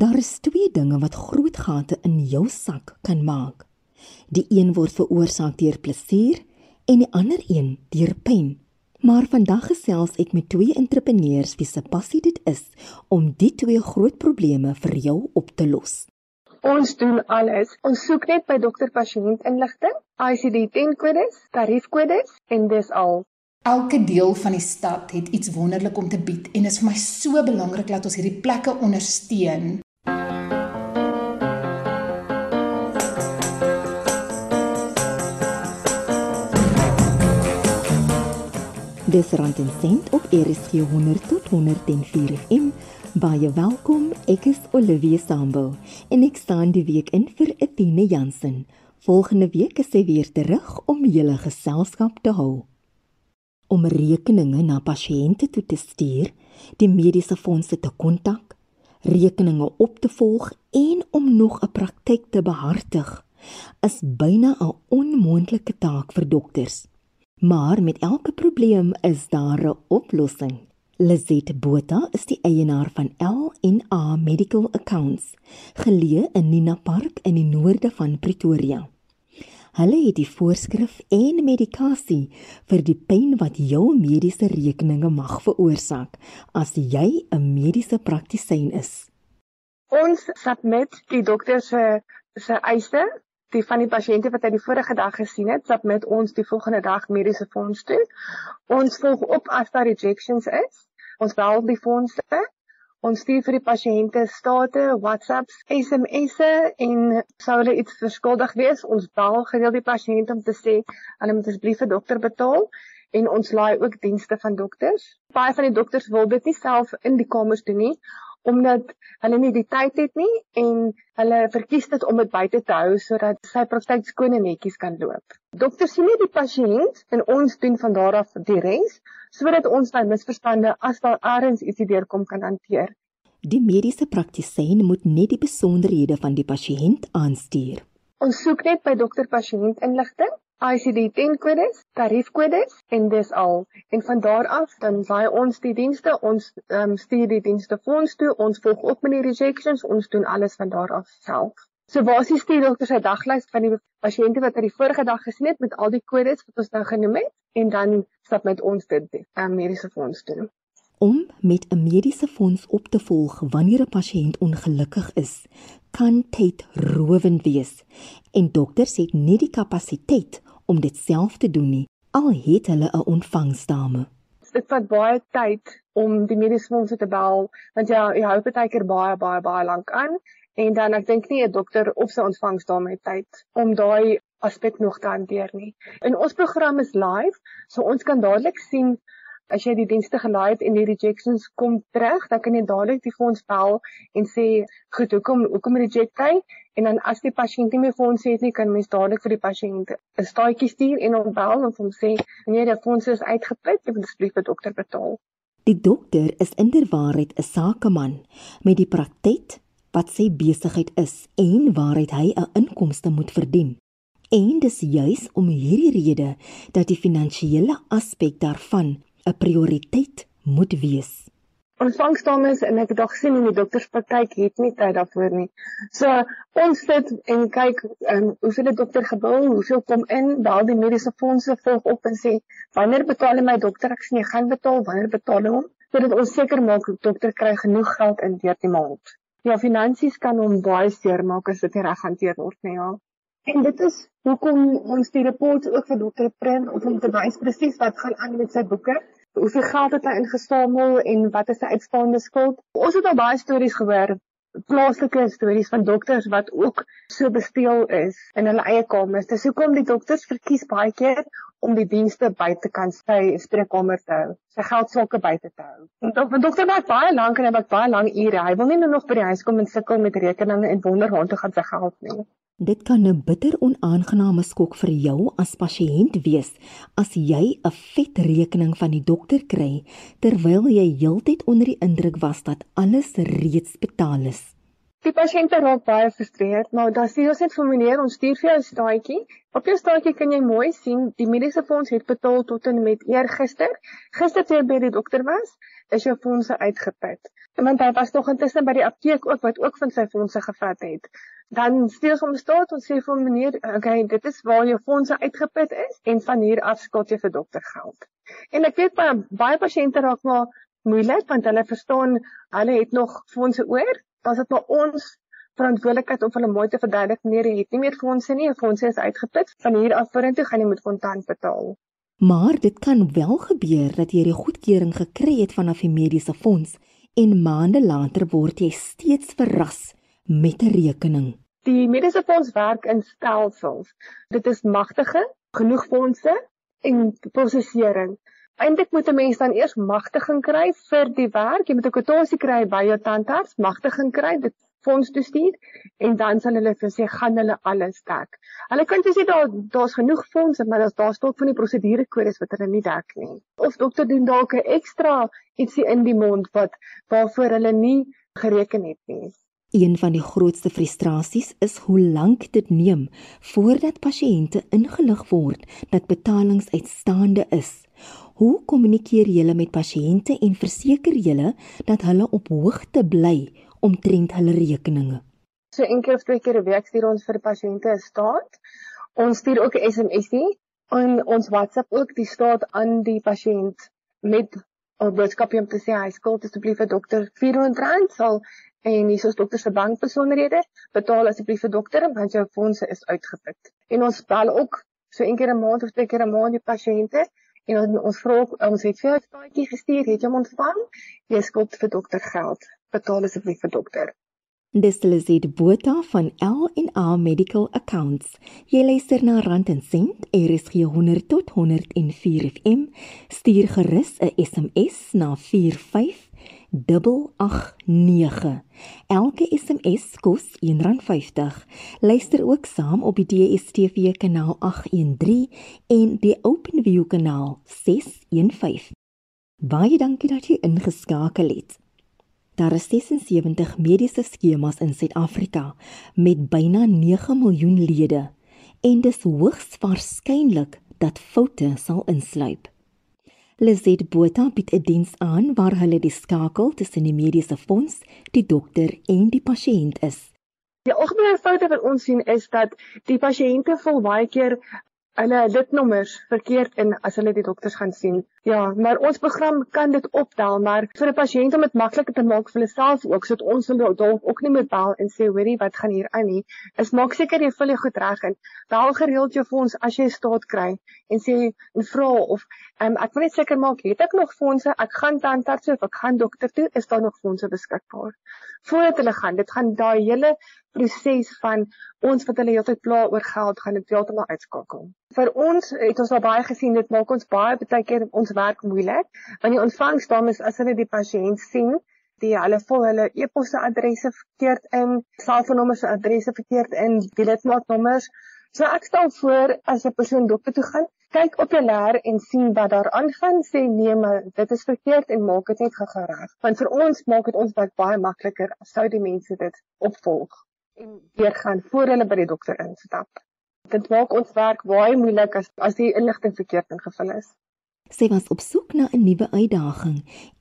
Daar is twee dinge wat groot gate in jou sak kan maak. Die een word veroorsaak deur plesier en die ander een deur pyn. Maar vandag gesels ek met twee entrepreneurs wie se passie dit is om die twee groot probleme vir jou op te los. Ons doen alles. Ons soek net by dokter pasiënt inligting, ICD-10 kodes, tariefkodes en dis al. Elke deel van die stad het iets wonderlik om te bied en dit is vir my so belangrik dat ons hierdie plekke ondersteun. Dis rand en sent op RSG 100 tot 104 FM. Baie welkom. Ek is Olivia Sambo en ek staan die week in vir Etienne Jansen. Volgende week is sy weer terug om julle geselskap te hou. Om rekeninge na pasiënte toe te stuur, die mediese fondse te kontak, rekeninge op te volg en om nog 'n praktyk te behartig, is byna 'n onmoontlike taak vir dokters. Maar met elke probleem is daar 'n oplossing. Lizet Botha is die eienaar van L&A Medical Accounts, geleë in Nina Park in die noorde van Pretoria. Hulle het die voorskrif en medikasie vir die pyn wat jou mediese rekeninge mag veroorsaak as jy 'n mediese praktisyn is. Ons submit die dokter se se eise die van die pasiënte wat hy die vorige dag gesien het, sap met ons die volgende dag mediese fonds toe. Ons volg op as daar rejections is. Ons bel die fondse. Ons stuur vir die pasiënte state, WhatsApps, SMS'e en sou hulle iets verskuldig wees, ons bel gereeld die pasiënt om te sê hulle moet asseblief vir dokter betaal en ons laai ook dienste van dokters. Baie van die dokters wil dit nie self in die kamers doen nie omdat hulle nie die tyd het nie en hulle verkies dit om dit buite te hou sodat sy praktyk skoon en netjies kan loop. Dokters sien nie die pasiënt en ons doen van daar af die res sodat ons by misverstande as daar ergens ietsie deurkom kan hanteer. Die mediese praktisyn moet net die besonderhede van die pasiënt aanstuur. Ons soek net by dokter pasiënt inligting ICD-10 kodes, tariefkodes en dis al. En van daar af dan vaai ons die dienste, ons um, stuur die dienste fonds toe, ons volg op met die rejections, ons doen alles van daar af self. So basies stuur dokter sy daglys van die pasiënte wat hy die vorige dag gesien het met al die kodes wat ons nou genoem het en dan stap met ons dit die um, mediese fonds doen. Om met 'n mediese fonds op te volg wanneer 'n pasiënt ongelukkig is, kan tyd rowend wees en dokters het nie die kapasiteit om dit self te doen nie al het hulle 'n ontvangsdame. Dit vat baie tyd om die mediese fondse te bel want ja, jy hou baie keer baie baie baie lank aan en dan ek dink nie 'n dokter of sy ontvangsdame het tyd om daai aspek nog te hanteer nie. In ons program is live, so ons kan dadelik sien as jy die dienste gelaai het en die rejections kom terug, dan kan jy dadelik die fonds bel en sê, "Goed, hoekom hoekom reject hy?" En dan as die pasiënt nie meer fonds het nie, kan mens dadelik vir die pasiënt 'n staatjie stuur en hom bel en hom sê, "Nee, die fonds is uitgeput, jy moet asseblief vir dokter betaal." Die dokter is inderwaarheid 'n sakeman met die praktyk wat sy besigheid is en waaruit hy 'n inkomste moet verdien. En dis juis om hierdie rede dat die finansiële aspek daarvan 'n prioriteit moet wees. Ontvangsdames en ek het al gesien in die dokterspraktyk het nie tyd daarvoor nie. So ons sit en kyk um, hoeveel die dokter gebou, hoeveel kom in, bel die mediese fondse volg op en sê wanneer betaal my dokter? Ek sê nee, gaan betaal, wanneer betaal hom? Sodat ons seker maak die dokter kry genoeg geld in deur die maand. Ja, finansies kan hom baie seer maak as dit nie reg hanteer word nie, ja. En dit is hoekom ons die rapport ook vir dokter print om te wys presies wat gaan aan met sy boeke. Hoeveel geld het hy ingesamel en wat is sy uitstaande skuld? Ons het al baie stories gehoor, plaaslike stories van dokters wat ook so besteel is in hulle eie kamers. Dis hoekom die dokters verkies baie keer om die dienste buite kan sy spreekkamer te hou, sy geldsake buite te hou. Want 'n dokter werk baie lank en hy werk baie lank ure. Hy wil nie nou nog by die huis kom en sukkel met rekeninge en wonder waar toe gaan sy geld nie. Dit kan 'n bitter onaangename skok vir jou as pasiënt wees as jy 'n vet rekening van die dokter kry terwyl jy heeltyd onder die indruk was dat alles reeds betaal is. Die pasiënte raak baie gefrustreerd, maar dan sê ons net vir meneer, ons stuur vir jou 'n staatjie. Op jou staatjie kan jy mooi sien die mediese fonds het betaal tot en met eergister. Gister toe jy by die dokter was, is jou fondse uitgeput. Want hy was nog intussen by die apteek ook wat ook van sy fondse gevat het. Dan stuur hom staat en sê vir meneer, okay, dit is waar jou fondse uitgeput is en van hier af skuld jy vir dokter geld. En ek weet baie baie pasiënte raak maar moeilik want hulle verstaan hulle het nog fondse oor. Dan is dit maar ons verantwoordelikheid om hulle mooi te verduidelik nee, jy het nie meer fondse nie, jou fondse is uitgeput. Van hier af vorentoe gaan jy moet kontant betaal. Maar dit kan wel gebeur dat jy die goedkeuring gekry het vanaf die mediese fonds en maande later word jy steeds verras met 'n rekening. Die mediese fonds werk in stelsels. Dit is magtige, genoeg fondse en prosesering. Eindelik moet 'n mens dan eers magtiging kry vir die werk. Jy moet 'n kwotasie kry by jou tandarts, magtiging kry. Dit fonds toe stuur en dan sal hulle vir sê gaan hulle alles dek. Hulle kan sê daar daar's genoeg fondse, maar daar's daar stok van die prosedurekodes wat hulle nie dek nie. Of dokter doen dalk 'n ekstra ietsie in die mond wat waarvoor hulle nie gereken het nie. Een van die grootste frustrasies is hoe lank dit neem voordat pasiënte ingelig word dat betalings uitstaande is. Hoe kommunikeer jy met pasiënte en verseker jy dat hulle op hoogte bly omtrent hulle rekeninge. So een keer of twee keer 'n week stuur ons vir pasiënte 'n staat. Ons stuur ook 'n SMSie en ons WhatsApp ook die staat aan die pasiënt met 'n boodskap om te sê hy skuld asseblief vir dokter R400 sal en hier is dokter se bankbesonderhede betaal asseblief vir dokter want jou fondse is uitgeput. En ons bel ook so een keer 'n maand of twee keer 'n maand die pasiënte en ons ons vra ons het vir 'n staatjie gestuur, het jy hom ontvang? Jy skuld vir dokter geld betaal asseblief vir dokter. Dis Lizzie Botha van L&A Medical Accounts. Jy luister na Rand en Sent, RSG 100 tot 104 FM. Stuur gerus 'n SMS na 45889. Elke SMS kos R1.50. Luister ook saam op die DStv kanaal 813 en die OpenView kanaal 615. Baie dankie dat jy ingeskakel het. Daar is 76 mediese skemas in Suid-Afrika met byna 9 miljoen lede en dis hoogs waarskynlik dat foute sal insluip. Lizet Botha bied 'n diens aan waar hulle die skakel tussen die mediese fonds, die dokter en die pasiënt is. Die algemene foute wat ons sien is dat die pasiënte vol baie keer hulle lidnommers verkeerd in as hulle die dokters gaan sien. Ja, maar ons program kan dit optel, maar vir 'n pasiënt om dit makliker te maak vir hulle self ook, sodat ons hulle dalk ook nie moet bel en sê, "Hoorie, wat gaan hier aan nie?" Is maak seker jy vul jou goed reg in. Bel gereeld jou fonds as jy staat kry en sê en vra of um, ek wil net seker maak, het ek nog fondse? Ek gaan tandarts of ek gaan dokter toe, is daar nog fondse beskikbaar? Voordat hulle gaan, dit gaan daai hele proses van ons wat hulle heeltyd pla oor geld gaan dit heeltemal uitskakel. Vir ons het ons al baie gesien dit maak ons baie baie keer ons werk moeilik want die ontvangsdames as hulle die pasiënt sien die hulle vul hulle e-posse adresse verkeerd in, selfoonnommers se adresse verkeerd in, die lidmaatnommers. So ek stel voor as 'n persoon dokter toe gaan, kyk op jou leer en sien wat daar aangaan, sê nee, maar dit is verkeerd en maak dit net gou reg. Want vir ons maak dit ons werk baie makliker as sou die mense dit opvolg en weer gaan voor hulle by die dokter instap. Dit maak ons werk baie moeilik as as die inligting verkeerd ingevul is. Sy was op soek na 'n nuwe uitdaging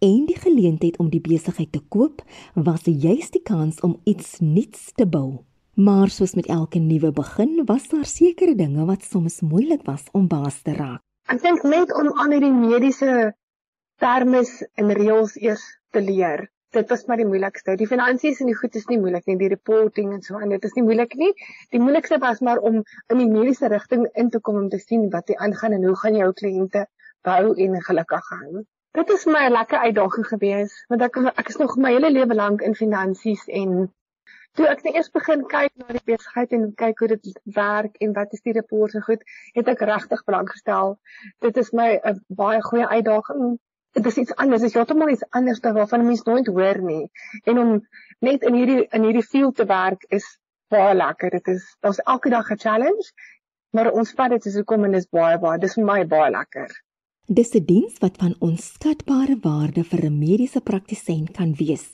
en die geleentheid om die besigheid te koop was juist die kans om iets nuuts te bou. Maar soos met elke nuwe begin was daar sekere dinge wat soms moeilik was om baas te raak. Ek dink net om aan hierdie mediese terme en reëls eers te leer dit was maar die moeilikste. Die finansies en die goed is nie moeilik nie, die reporting en so en dit is nie moeilik nie. Die moeilikste was maar om in die mediese rigting in te kom om te sien wat hier aangaan en hoe gaan jou kliënte bou en gelukkig hou. Dit is my lekker uitdaging gewees want ek ek is nog my hele lewe lank in finansies en toe ek net eers begin kyk na die besigheid en kyk hoe dit werk en wat is die reporte en goed, het ek regtig belang gestel. Dit is my 'n baie goeie uitdaging dit is iets anders, dit is heeltemal iets anders dan waarvan mense nooit hoor nie. En om net in hierdie in hierdie field te werk is baie lekker. Dit is daar's elke dag 'n challenge, maar ons vat dit soos kom en dis baie baie, dis vir my baie lekker. Dis 'n diens wat van onskatbare waarde vir 'n mediese praktisyn kan wees.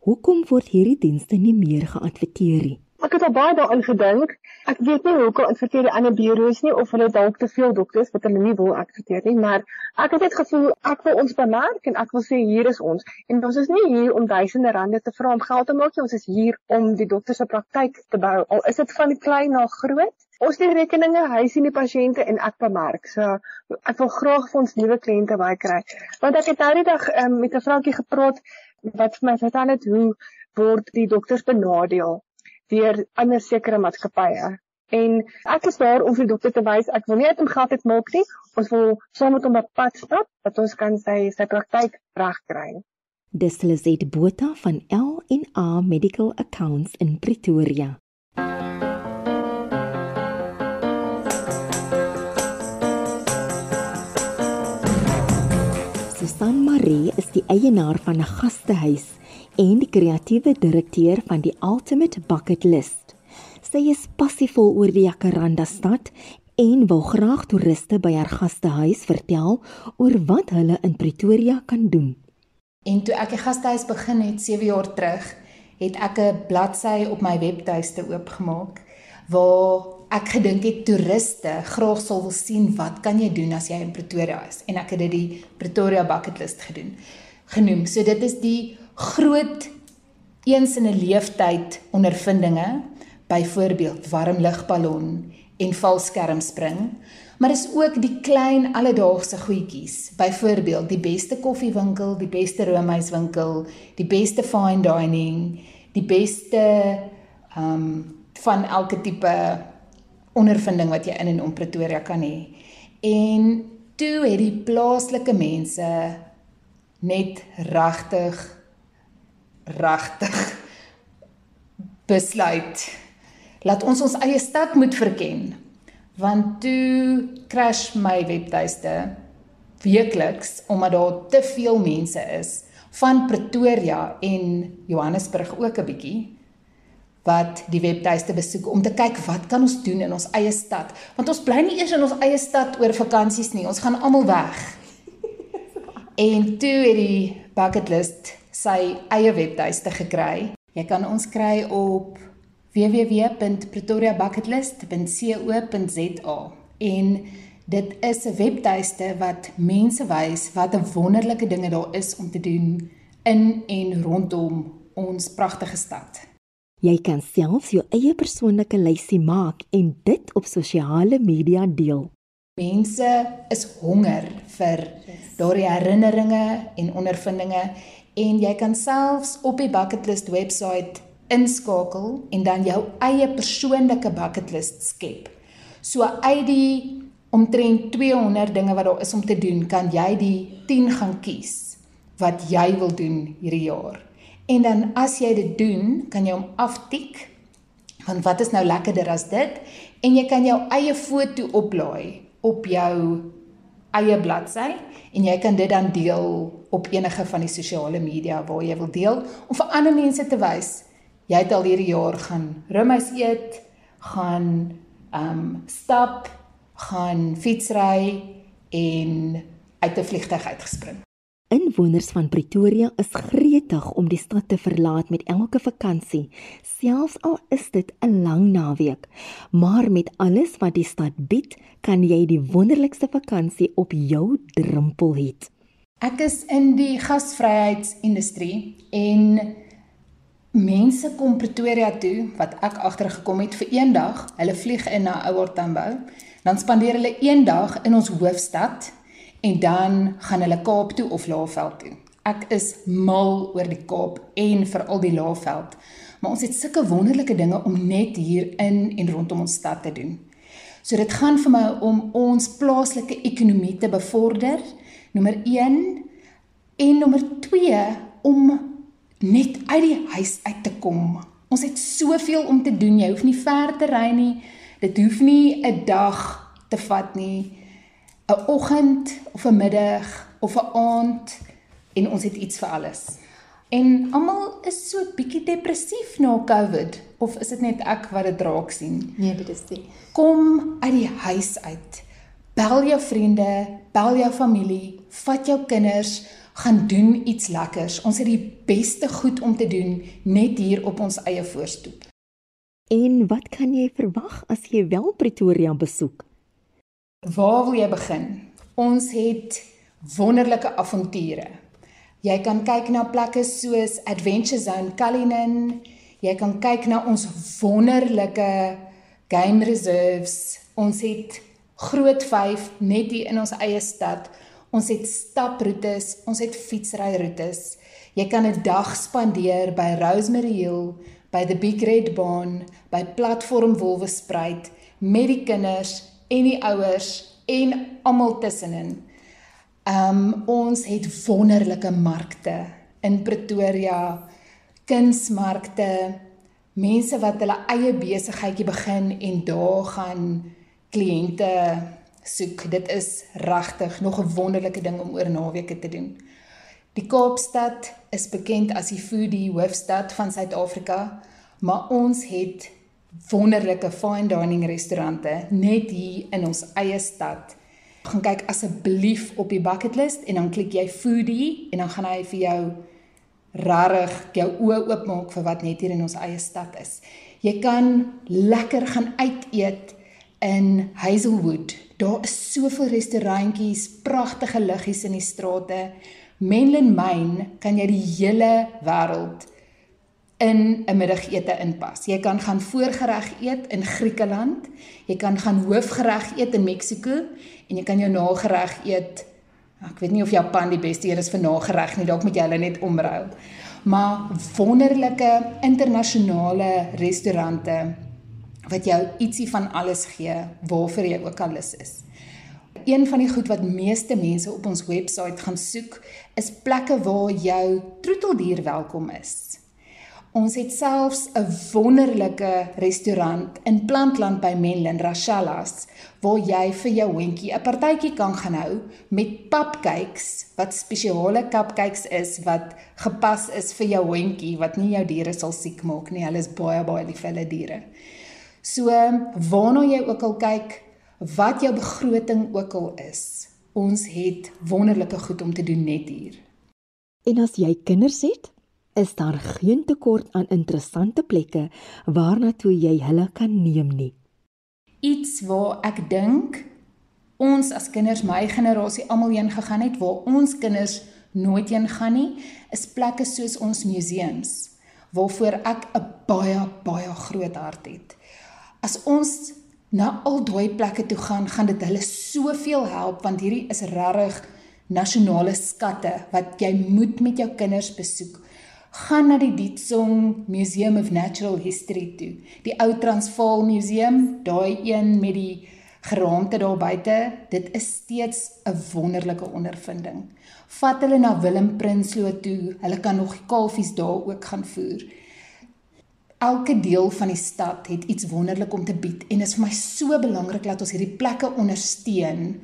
Hoekom word hierdie dienste nie meer geadverteer nie? Ek het al baie daarin gedink. Ek weet nie hoekom adverteer die ander bureaus nie of hulle dalk te veel dokters wat hulle nie wil adverteer nie, maar ek het net gevoel ek wil ons bemerk en ek wil sê hier is ons. En ons is nie hier om duisende rande te vra om geld te maak nie, ons is hier om die dokter se praktyk te bou. Al is dit van klein na groot. Ons doen rekeninge, hy sien die pasiënte en ek bemerk. So ek wil graag vir ons nuwe kliënte baie kry. Want ek het nou die dag um, met 'n vroutjie gepraat wat vir my vertel het hoe word die dokters benadeel deur ander sekere maatskappye. En ek is daar om vir dokter te wys ek wil nie uit hom geld het maak nie. Ons wil saam met hom op pad stap dat ons kan sy sy praktyk regkry. Dis Lizet Botha van L&A Medical Accounts in Pretoria. Susan Marie is die eienaar van 'n gastehuis en die kreatiewe direkteur van die Ultimate Bucket List. Sy is passievol oor die Jacaranda stad en wil graag toeriste by haar gastehuis vertel oor wat hulle in Pretoria kan doen. En toe ek die gastehuis begin het 7 jaar terug, het ek 'n bladsy op my webtuiste oopgemaak waar ek gedink het toeriste graag sal wil sien wat kan jy doen as jy in Pretoria is en ek het dit die Pretoria Bucket List gedoen genoem. So dit is die groot eens in 'n leeftyd ondervindinge, byvoorbeeld warm lugballon en valskermspring, maar is ook die klein alledaagse goedjies, byvoorbeeld die beste koffiewinkel, die beste roomhuiswinkel, die beste fine dining, die beste ehm um, van elke tipe ondervinding wat jy in en om Pretoria kan hê. En toe het die plaaslike mense net regtig regtig besluit. Laat ons ons eie stad moet verken. Want toe crash my webtuiste weekliks omdat daar te veel mense is van Pretoria en Johannesburg ook 'n bietjie wat die webtuiste besoek om te kyk wat kan ons doen in ons eie stad. Want ons bly nie eers in ons eie stad oor vakansies nie. Ons gaan almal weg. En toe het die bucket list sy eie webtuiste gekry. Jy kan ons kry op www.pretoriabucketlist.co.za en dit is 'n webtuiste wat mense wys wat 'n wonderlike dinge daar is om te doen in en rondom ons pragtige stad. Jy kan self jou eie persoonlike lysie maak en dit op sosiale media deel. Mense is honger vir daardie herinneringe en ondervindinge en jy kan selfs op die bucket list webwerf inskakel en dan jou eie persoonlike bucket list skep. So uit die omtrent 200 dinge wat daar is om te doen, kan jy die 10 gaan kies wat jy wil doen hierdie jaar. En dan as jy dit doen, kan jy hom aftik. Want wat is nou lekkerder as dit? En jy kan jou eie foto oplaai op jou eie bladsy en jy kan dit dan deel op enige van die sosiale media waar jy wil deel om vir ander mense te wys jy het al hierdie jaar gaan roomys eet, gaan ehm um, stap, gaan fietsry en uit 'n vliegtuig uitgespring. Inwoners van Pretoria is gretig om die stad te verlaat met elke vakansie, selfs al is dit 'n lang naweek. Maar met alles wat die stad bied, kan jy die wonderlikste vakansie op jou drempel hê. Ek is in die gasvryheidsindustrie en mense kom Pretoria toe wat ek agtergekom het vir een dag. Hulle vlieg in na Ouer Tambo. Dan spandeer hulle een dag in ons hoofstad en dan gaan hulle Kaap toe of Laagveld toe. Ek is mal oor die Kaap en veral die Laagveld. Maar ons het sulke wonderlike dinge om net hier in en rondom ons stad te doen. So dit gaan vir my om ons plaaslike ekonomie te bevorder. Nommer 1 en nommer 2 om net uit die huis uit te kom. Ons het soveel om te doen. Jy hoef nie ver te ry nie. Dit hoef nie 'n dag te vat nie. 'n oggend of 'n middag of 'n aand en ons het iets vir alles. En almal is so bietjie depressief na COVID of is dit net ek wat dit raak sien? Nee, dit is nie. Kom uit die huis uit. Bel jou vriende, bel jou familie, vat jou kinders, gaan doen iets lekkers. Ons het die beste goed om te doen net hier op ons eie voorstoep. En wat kan jy verwag as jy wel Pretoria besoek? Waar wil jy begin? Ons het wonderlike avonture. Jy kan kyk na plekke soos Adventure Zone Cullinan. Jy kan kyk na ons wonderlike game reserves. Ons het Groot 5 net hier in ons eie stad. Ons het staproetes, ons het fietsryroetes. Jy kan 'n dag spandeer by Rosemary Hill, by the Big Red Barn, by Platform Wolwespruit met die kinders en die ouers en almal tussenin. Um ons het wonderlike markte in Pretoria, kunsmarkte, mense wat hulle eie besigheidjie begin en daar gaan kliënte soek. Dit is regtig nog 'n wonderlike ding om oor naweke te doen. Die Kaapstad is bekend as die foodie hoofstad van Suid-Afrika, maar ons het wonderlike fine dining restaurante net hier in ons eie stad. Gaan kyk asseblief op die bucket list en dan klik jy foodie en dan gaan hy vir jou rarig jou oë oopmaak vir wat net hier in ons eie stad is. Jy kan lekker gaan uit eet in Hazelwood. Daar is soveel restaurantjies, pragtige liggies in die strate. Menlyn Myn kan jy die hele wêreld in 'n middagete inpas. Jy kan gaan voorgereg eet in Griekeland, jy kan gaan hoofgereg eet in Mexiko en jy kan jou nagereg eet. Ek weet nie of Japan die beste hier is vir nagereg nie, dalk moet jy hulle net omrou. Maar wonderlike internasionale restaurante wat jou ietsie van alles gee waarvoor jy ook al lus is een van die goed wat meeste mense op ons webwerf gaan soek, is plekke waar jou troeteldier welkom is. Ons het selfs 'n wonderlike restaurant in Plantland by Menlyn, Rachellas, waar jy vir jou hondjie 'n partytjie kan gaan hou met papcakes wat spesiale cupcakes is wat gepas is vir jou hondjie wat nie jou diere sal siek maak nie. Hulle is baie baie lief vir hulle diere. So, waarna jy ook al kyk, wat jou begroting ook al is. Ons het wonderlike goed om te doen net hier. En as jy kinders het, is daar geen tekort aan interessante plekke waarna toe jy hulle kan neem nie. Iets waar ek dink ons as kinders my generasie almal heen gegaan het waar ons kinders nooit heen gaan nie, is plekke soos ons museums waarvoor ek 'n baie baie groot hart het. As ons na al daai plekke toe gaan, gaan dit hulle soveel help want hierdie is regtig nasionale skatte wat jy moet met jou kinders besoek. Gaan na die Dietsong Museum of Natural History toe. Die ou Transvaal Museum, daai een met die geraamte daar buite, dit is steeds 'n wonderlike ondervinding. Vat hulle na Willem Prinsloo toe. Hulle kan nog kalfies daar ook gaan voer. Elke deel van die stad het iets wonderlik om te bied en is vir my so belangrik dat ons hierdie plekke ondersteun.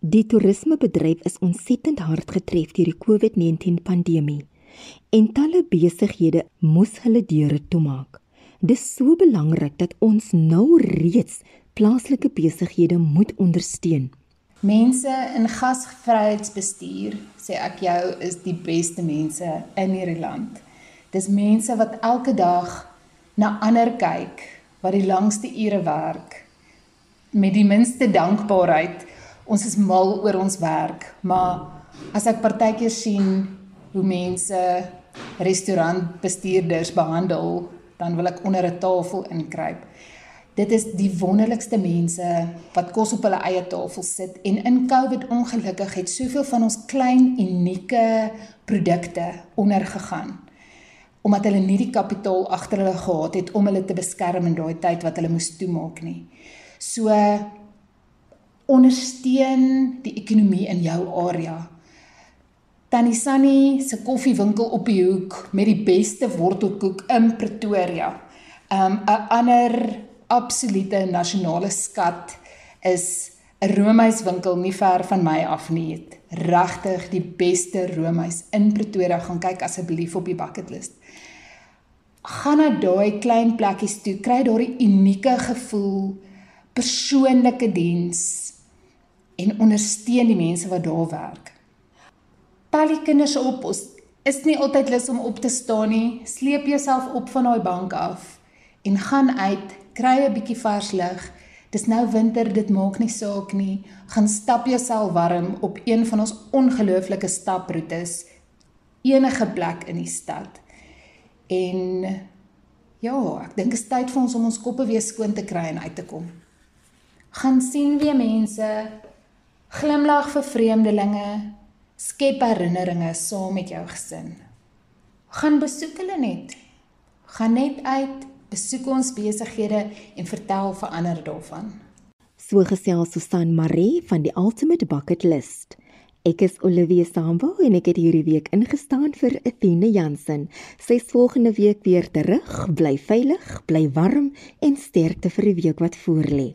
Die toerismebedryf is ontsettend hard getref deur die COVID-19 pandemie en talle besighede moes hulle deure toemaak. Dis so belangrik dat ons nou reeds plaaslike besighede moet ondersteun. Mense in gasvryheidsbestuur, sê ek jou, is die beste mense in hierdie land. Dis mense wat elke dag na ander kyk wat die langste ure werk met die minste dankbaarheid. Ons is mal oor ons werk, maar as ek partykeer sien hoe mense restaurantbestuurders behandel, dan wil ek onder 'n tafel inkruip. Dit is die wonderlikste mense wat kos op hulle eie tafel sit en in Covid ongelukkig het soveel van ons klein unieke produkte ondergegaan omdat hulle nie die kapitaal agter hulle gehad het om hulle te beskerm in daai tyd wat hulle moes toemaak nie. So ondersteun die ekonomie in jou area. Tannie Sunny se koffiewinkel op die hoek met die beste wortelkoek in Pretoria. Um 'n ander absolute nasionale skat is 'n roomhuiswinkel nie ver van my af nie. Regtig die beste roomhuis in Pretoria gaan kyk asseblief op die bucket list gaan na daai klein plekkies toe, kry daardie unieke gevoel, persoonlike diens en ondersteun die mense wat daar werk. Tel die kinders op, ons is nie altyd lus om op te staan nie. Sleep jouself op van daai bank af en gaan uit, kry 'n bietjie vars lug. Dis nou winter, dit maak nie saak nie. Gaan stap jouself warm op een van ons ongelooflike staproetes enige plek in die stad. En ja, ek dink dit is tyd vir ons om ons koppe weer skoon te kry en uit te kom. Gaan sien weer mense, glimlag vir vreemdelinge, skep herinneringe saam met jou gesin. Gaan besoek hulle net. Gaan net uit, besoek ons besighede en vertel vir ander daarvan. So gesels Susan Marie van die Ultimate Bucket List. Ek is Olivia Sambo en ek het hierdie week ingestaan vir Athena Jansen. Sy is volgende week weer terug. Bly veilig, bly warm en sterkte vir die week wat voorlê.